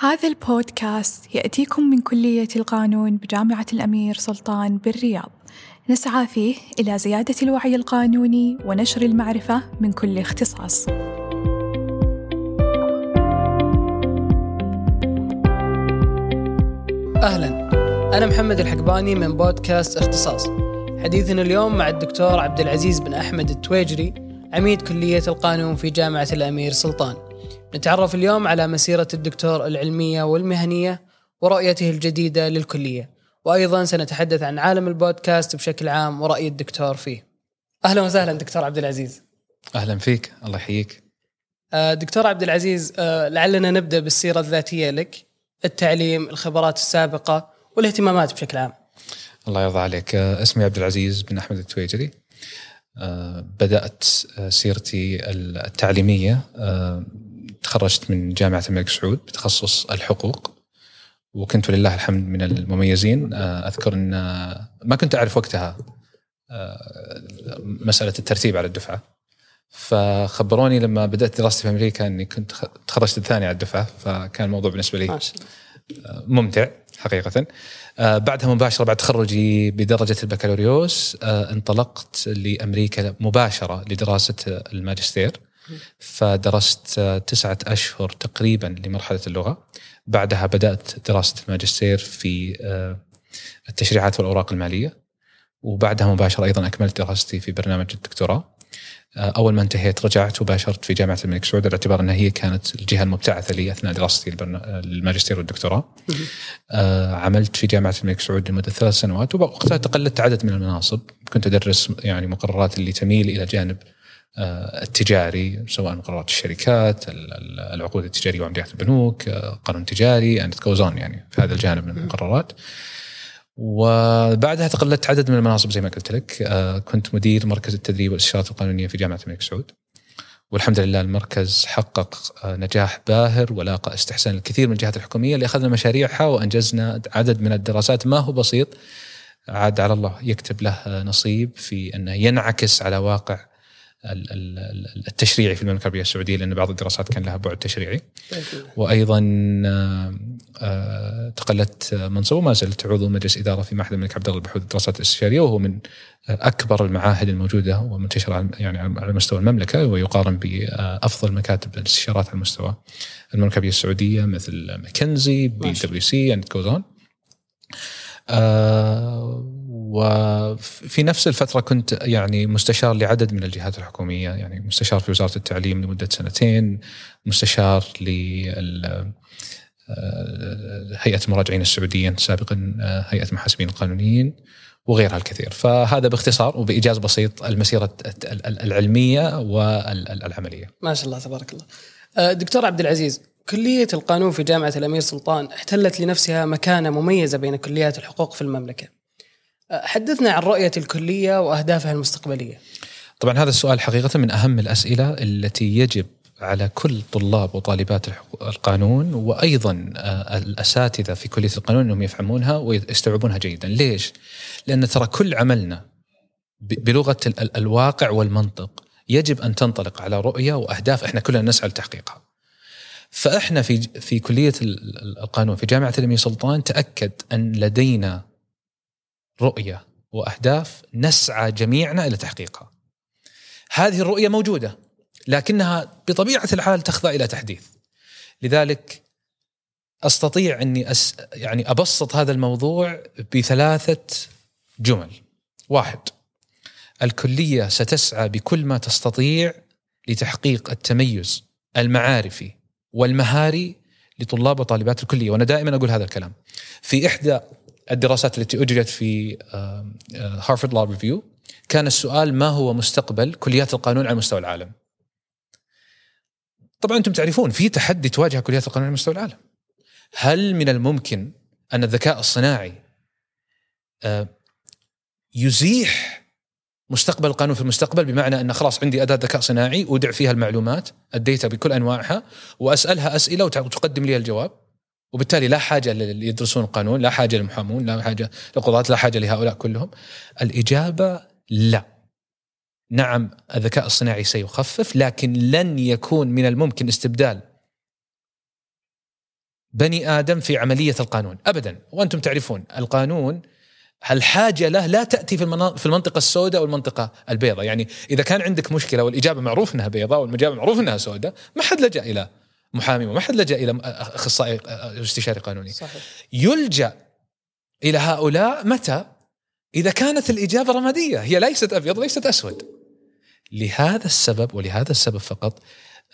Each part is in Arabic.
هذا البودكاست يأتيكم من كلية القانون بجامعة الأمير سلطان بالرياض. نسعى فيه إلى زيادة الوعي القانوني ونشر المعرفة من كل اختصاص. أهلا. أنا محمد الحقباني من بودكاست اختصاص. حديثنا اليوم مع الدكتور عبد العزيز بن أحمد التويجري عميد كلية القانون في جامعة الأمير سلطان. نتعرف اليوم على مسيرة الدكتور العلمية والمهنية ورؤيته الجديدة للكلية. وأيضا سنتحدث عن عالم البودكاست بشكل عام ورأي الدكتور فيه. أهلا وسهلا دكتور عبد العزيز. أهلا فيك. الله يحييك. آه، دكتور عبد العزيز آه، لعلنا نبدأ بالسيرة الذاتية لك التعليم الخبرات السابقة والاهتمامات بشكل عام. الله يرضى عليك. آه، اسمي عبد العزيز بن أحمد التويجري بدأت آه، سيرتي التعليمية آه، تخرجت من جامعة الملك سعود بتخصص الحقوق وكنت ولله الحمد من المميزين. آه، أذكر إن آه، ما كنت أعرف وقتها آه، مسألة الترتيب على الدفعة. فخبروني لما بدأت دراستي في أمريكا إني كنت تخرجت الثاني على الدفعة فكان الموضوع بالنسبة لي ممتع حقيقة. بعدها مباشرة بعد تخرجي بدرجة البكالوريوس انطلقت لأمريكا مباشرة لدراسة الماجستير. فدرست تسعة أشهر تقريبا لمرحلة اللغة. بعدها بدأت دراسة الماجستير في آه، التشريعات والأوراق المالية. وبعدها مباشرة أيضا أكملت دراستي في برنامج الدكتوراه. آه، أول ما انتهيت رجعت وباشرت في جامعة الملك سعود على اعتبار أنها هي كانت الجهة المبتعثة لي أثناء دراستي الماجستير والدكتوراه. آه، عملت في جامعة الملك سعود لمدة ثلاث سنوات ووقتها تقلدت عدد من المناصب. كنت أدرس يعني مقررات اللي تميل إلى جانب التجاري سواء مقررات الشركات ال- ال- العقود التجارية وعمليات البنوك آه، قانون تجاري on يعني في هذا الجانب من المقررات. وبعدها تقلدت عدد من المناصب زي ما قلت لك. آه، كنت مدير مركز التدريب والإستشارات القانونية في جامعة الملك سعود. والحمد لله المركز حقق آه، نجاح باهر ولاقى استحسان الكثير من الجهات الحكومية اللي أخذنا مشاريعها وأنجزنا عدد من الدراسات. ما هو بسيط عاد على الله يكتب له آه، نصيب في أنه ينعكس على واقع التشريعي في المملكة العربية السعودية لأن بعض الدراسات كان لها بعد تشريعي. وأيضا آه، آه، تقلدت منصب وما زلت عضو مجلس إدارة في معهد الملك عبد الله للبحوث والدراسات الاستشارية وهو من آه، أكبر المعاهد الموجودة ومنتشرة يعني على مستوى المملكة ويقارن بأفضل مكاتب الاستشارات على مستوى المملكة العربية السعودية مثل McKinsey PwC and those وفي نفس الفترة كنت يعني مستشار لعدد من الجهات الحكومية يعني مستشار في وزارة التعليم لمدة سنتين مستشار لل آه، هيئة المراجعين السعودية سابقا آه، هيئة المحاسبين القانونيين وغيرها الكثير. فهذا باختصار وبإيجاز بسيط المسيرة ال- ال- العلمية والعملية. ما شاء الله تبارك الله. آه، دكتور عبد العزيز كلية القانون في جامعة الأمير سلطان احتلت لنفسها مكانة مميزة بين كليات الحقوق في المملكة. حدثنا عن رؤية الكلية وأهدافها المستقبلية. طبعا هذا السؤال حقيقة من أهم الأسئلة التي يجب على كل طلاب وطالبات القانون وأيضا آه، الأساتذة في كلية القانون أنهم يفهمونها ويستوعبونها جيدا. ليش؟ لأن ترى كل عملنا ب- بلغة ال- ال- الواقع والمنطق يجب أن تنطلق على رؤية وأهداف إحنا كلنا نسعى لتحقيقها. فإحنا في في ال- القانون في جامعة الأمير سلطان تأكد أن لدينا رؤية وأهداف نسعى جميعنا إلى تحقيقها. هذه الرؤية موجودة لكنها بطبيعة الحال تخضع إلى تحديث. لذلك أستطيع أني أس يعني أبسط هذا الموضوع بثلاثة جمل. واحد الكلية ستسعى بكل ما تستطيع لتحقيق التميز المعارفي والمهاري لطلاب وطالبات الكلية وأنا دائما أقول هذا الكلام. في إحدى الدراسات التي أجرت في Harvard Law Review كان السؤال ما هو مستقبل كليات القانون على مستوى العالم؟ طبعا أنتم تعرفون في تحدي تواجه كليات القانون على مستوى العالم. هل من الممكن أن الذكاء الصناعي آه، يزيح مستقبل القانون في المستقبل؟ بمعنى أن خلاص عندي أداة ذكاء صناعي اودع فيها المعلومات ال data بكل أنواعها وأسألها أسئلة وت- وتقدم لي الجواب؟ وبالتالي لا حاجة للي يدرسون القانون لا حاجة للمحامون لا حاجة للقضاة لا حاجة لهؤلاء كلهم. الإجابة لا. نعم الذكاء الصناعي سيخفف لكن لن يكون من الممكن استبدال بني آدم في عملية القانون ابدا. وأنتم تعرفون القانون الحاجة له لا تأتي في في المنطقة السوداء والمنطقة البيضاء. يعني إذا كان عندك مشكلة والإجابة معروف إنها بيضاء والاجابه معروف إنها سوداء ما حد لجأ إلى محامي وما حد لجأ إلى أخصائي استشاري قانوني صحيح يلجأ إلى هؤلاء متى؟ إذا كانت الإجابة رمادية هي ليست أبيض ليست أسود. لهذا السبب ولهذا السبب فقط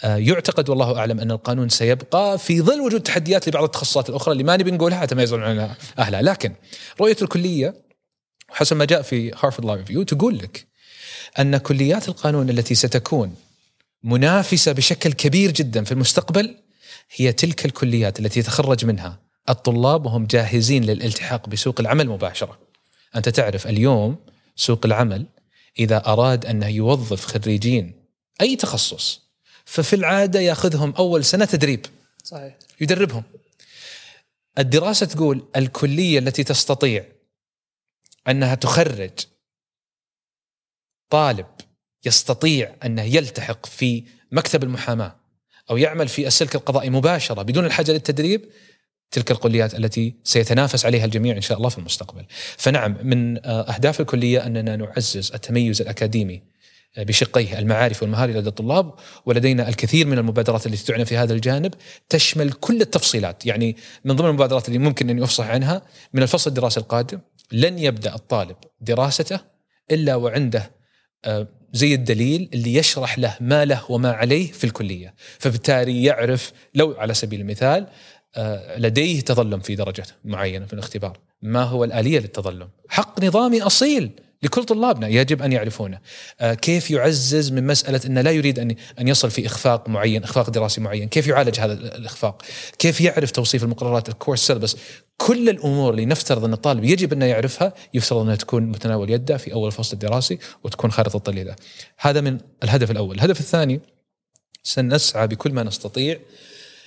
آه، يعتقد والله أعلم أن القانون سيبقى في ظل وجود تحديات لبعض التخصصات الأخرى اللي ما نبي نقولها حتى ما يزعلون عنها أهلها، لكن رؤية الكلية حسب ما جاء في هارفرد لا ريفيو تقول لك أن كليات القانون التي ستكون منافسة بشكل كبير جدا في المستقبل هي تلك الكليات التي يتخرج منها الطلاب وهم جاهزين للالتحاق بسوق العمل مباشرة. أنت تعرف اليوم سوق العمل إذا أراد انه يوظف خريجين أي تخصص ففي العادة يأخذهم أول سنة تدريب صحيح يدربهم. الدراسة تقول الكلية التي تستطيع أنها تخرج طالب يستطيع انه يلتحق في مكتب المحاماة أو يعمل في السلك القضائي مباشرة بدون الحاجة للتدريب تلك الكليات التي سيتنافس عليها الجميع إن شاء الله في المستقبل. فنعم من آه، أهداف الكلية أننا نعزز التميز الأكاديمي آه، بشقيه المعارف والمهاري لدى الطلاب ولدينا الكثير من المبادرات التي تعنى في هذا الجانب تشمل كل التفصيلات يعني من ضمن المبادرات اللي ممكن اني افصح عنها من الفصل الدراسي القادم لن يبدأ الطالب دراسته إلا وعنده زي الدليل اللي يشرح له ما له وما عليه في الكلية، فبالتالي يعرف لو على سبيل المثال آه، لديه تظلم في درجة معينة في الاختبار، ما هو الآلية للتظلم؟ حق نظامي أصيل. لكل طلابنا يجب أن يعرفونه. آه، كيف يعزز من مسألة انه لا يريد ان أن يصل في إخفاق معين، إخفاق دراسي معين، كيف يعالج هذا الإخفاق؟ كيف يعرف توصيف المقررات ال course syllabus؟ كل الأمور اللي نفترض أن الطالب يجب انه يعرفها يفترض أنها تكون متناول يده في أول الفصل الدراسي وتكون خارطة الطريق له. هذا من الهدف الأول، الهدف الثاني سنسعى بكل ما نستطيع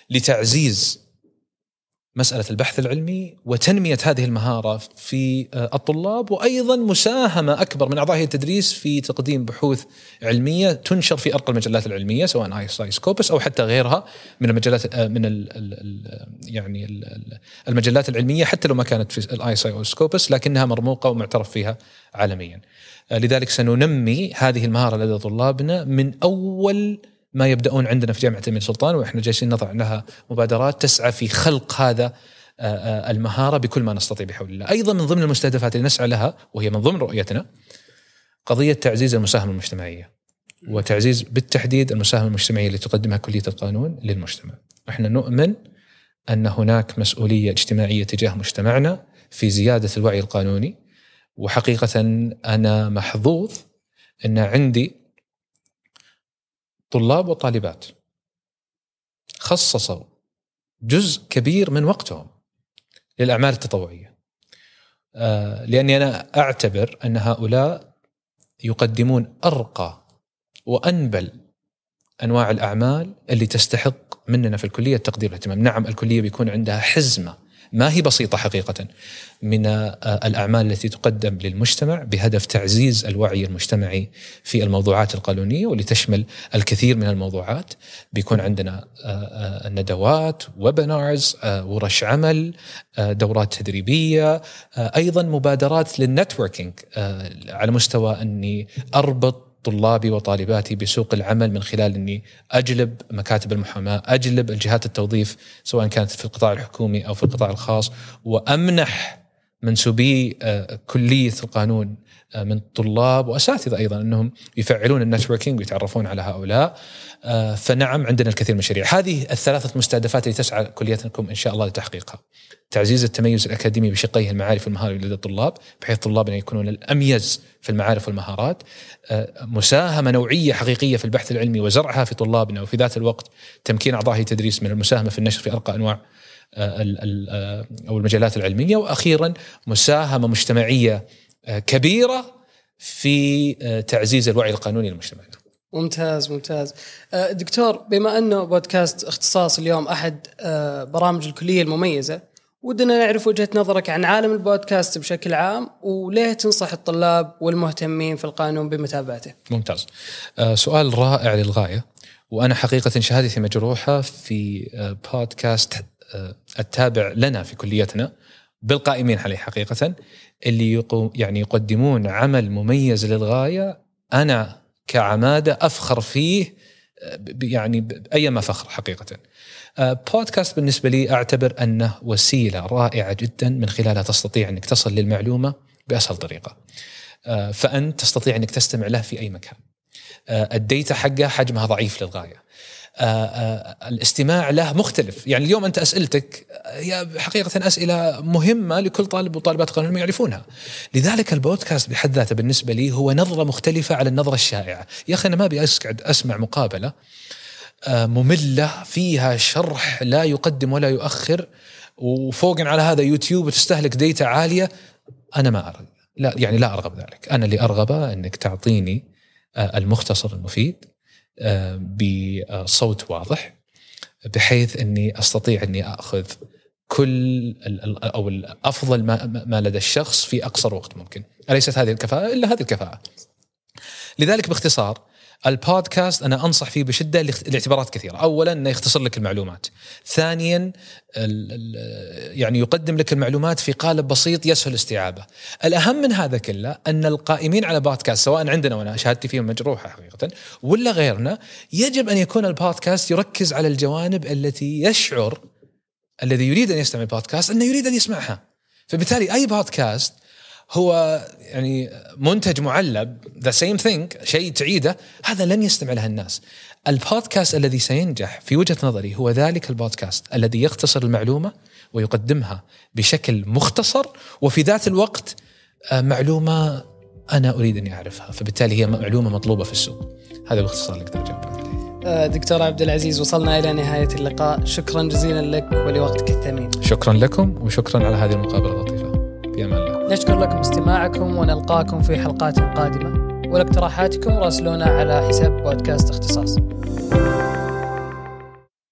لتعزيز مسألة البحث العلمي وتنمية هذه المهارة في آه، الطلاب وأيضا مساهمة أكبر من هيئة التدريس في تقديم بحوث علمية تنشر في أرقى المجلات العلمية سواء ISI Scopus أو حتى غيرها من المجلات آه، من ال ال ال يعني ال ال المجلات العلمية حتى لو ما كانت في ال ISI أو Scopus لكنها مرموقة ومعترف فيها عالميا. آه، لذلك سننمي هذه المهارة لدى طلابنا من أول ما يبدأون عندنا في جامعة الأمير سلطان وإحنا جالسين نضع لها مبادرات تسعى في خلق هذا آه، آه، المهارة بكل ما نستطيع بحول الله. أيضا من ضمن المستهدفات اللي نسعى لها وهي من ضمن رؤيتنا قضية تعزيز المساهمة المجتمعية وتعزيز بالتحديد المساهمة المجتمعية اللي تقدمها كلية القانون للمجتمع. إحنا نؤمن أن هناك مسؤولية اجتماعية تجاه مجتمعنا في زيادة الوعي القانوني وحقيقة أنا محظوظ أن عندي طلاب وطالبات. خصصوا جزء كبير من وقتهم للأعمال التطوعية. آه، لأني أنا أعتبر أن هؤلاء يقدمون أرقى وأنبل أنواع الأعمال اللي تستحق مننا في الكلية التقدير والاهتمام. نعم الكلية بيكون عندها حزمة ما هي بسيطة حقيقة. من آه، الأعمال التي تقدم للمجتمع بهدف تعزيز الوعي المجتمعي في الموضوعات القانونية واللي تشمل الكثير من الموضوعات. بيكون عندنا آه، آه، ندوات ويبنارز ورش عمل آه، دورات تدريبية آه، أيضا مبادرات لل networking آه، على مستوى أني أربط طلابي وطالباتي بسوق العمل من خلال إني أجلب مكاتب المحاماة، أجلب الجهات التوظيف سواء كانت في القطاع الحكومي أو في القطاع الخاص وأمنح منسوبي آه، كلية القانون آه، من طلاب وأساتذة أيضا أنهم يفعلون ال networking ويتعرفون على هؤلاء. آه، فنعم عندنا الكثير من المشاريع، هذه الثلاثة مستهدفات اللي تسعى كليتكم إن شاء الله لتحقيقها. تعزيز التميز الأكاديمي بشقيه المعارف والمهارات لدى الطلاب بحيث طلابنا يكونون الأميز في المعارف والمهارات. مساهمة نوعية حقيقية في البحث العلمي وزرعها في طلابنا وفي ذات الوقت تمكين أعضاء التدريس من المساهمة في النشر في أرقى أنواع أو المجالات العلمية وأخيرا مساهمة مجتمعية آه، كبيرة في آه، تعزيز الوعي القانوني للمجتمع. ممتاز ممتاز آه، دكتور بما انه بودكاست اختصاص اليوم أحد آه، برامج الكلية المميزة ودنا نعرف وجهة نظرك عن عالم البودكاست بشكل عام وليه تنصح الطلاب والمهتمين في القانون بمتابعته ممتاز. آه، سؤال رائع للغاية وأنا حقيقة شهادتي مجروحة في آه، بودكاست آه، التابع لنا في كليتنا بالقائمين عليه حقيقة اللي يقو يعني يقدمون عمل مميز للغاية أنا كعمادة أفخر فيه آه، يعني أيما فخر حقيقة. آه، بودكاست بالنسبة لي أعتبر أنه وسيلة رائعة جدا من خلالها تستطيع أنك تصل للمعلومة بأسهل طريقة. آه، فأنت تستطيع أنك تستمع له في أي مكان. الديتا حقه حجمها ضعيف للغاية. آه، آه، الاستماع له مختلف. يعني اليوم أنت أسئلتك هي حقيقة أسئلة مهمة لكل طالب وطالبات قانون يعرفونها. لذلك البودكاست بحد ذاته بالنسبة لي هو نظرة مختلفة على النظرة الشائعة. يا أخي أنا ما أبي أسمع مقابلة آه، مملة فيها شرح لا يقدم ولا يؤخر وفوق على هذا يوتيوب تستهلك ديتا عالية. أنا ما أرغب. لا يعني لا أرغب ذلك. أنا اللي أرغبه أنك تعطيني المختصر المفيد. بصوت واضح بحيث إني أستطيع إني أخذ كل أو الافضل ما لدى الشخص في أقصر وقت ممكن، أليست هذه الكفاءة إلا هذه الكفاءة. لذلك باختصار البودكاست أنا أنصح فيه بشدة لاعتبارات كثيرة، اولا إنه يختصر لك المعلومات، ثانيا يعني يقدم لك المعلومات في قالب بسيط يسهل استيعابه. الأهم من هذا كله أن القائمين على بودكاست سواء عندنا وأنا شهادتي فيهم مجروحة حقيقه ولا غيرنا يجب أن يكون البودكاست يركز على الجوانب التي يشعر الذي يريد أن يستمع البودكاست أنه يريد أن يسمعها. فبالتالي أي بودكاست هو يعني منتج معلب the same thing شيء تعيده هذا لن يستمع له الناس. البودكاست الذي سينجح في وجهة نظري هو ذلك البودكاست الذي يختصر المعلومة ويقدمها بشكل مختصر وفي ذات الوقت آه، معلومة أنا أريد أني أعرفها فبالتالي هي معلومة مطلوبة في السوق. هذا باختصار اللي أقدر اجاوب آه، دكتور عبد العزيز وصلنا إلى نهاية اللقاء. شكرا جزيلا لك ولوقتك الثمين. شكرا لكم وشكرا على هذه المقابلة اللطيفه نشكر لكم استماعكم ونلقاكم في حلقات قادمة. ولاقتراحاتكم راسلونا على حساب بودكاست اختصاص.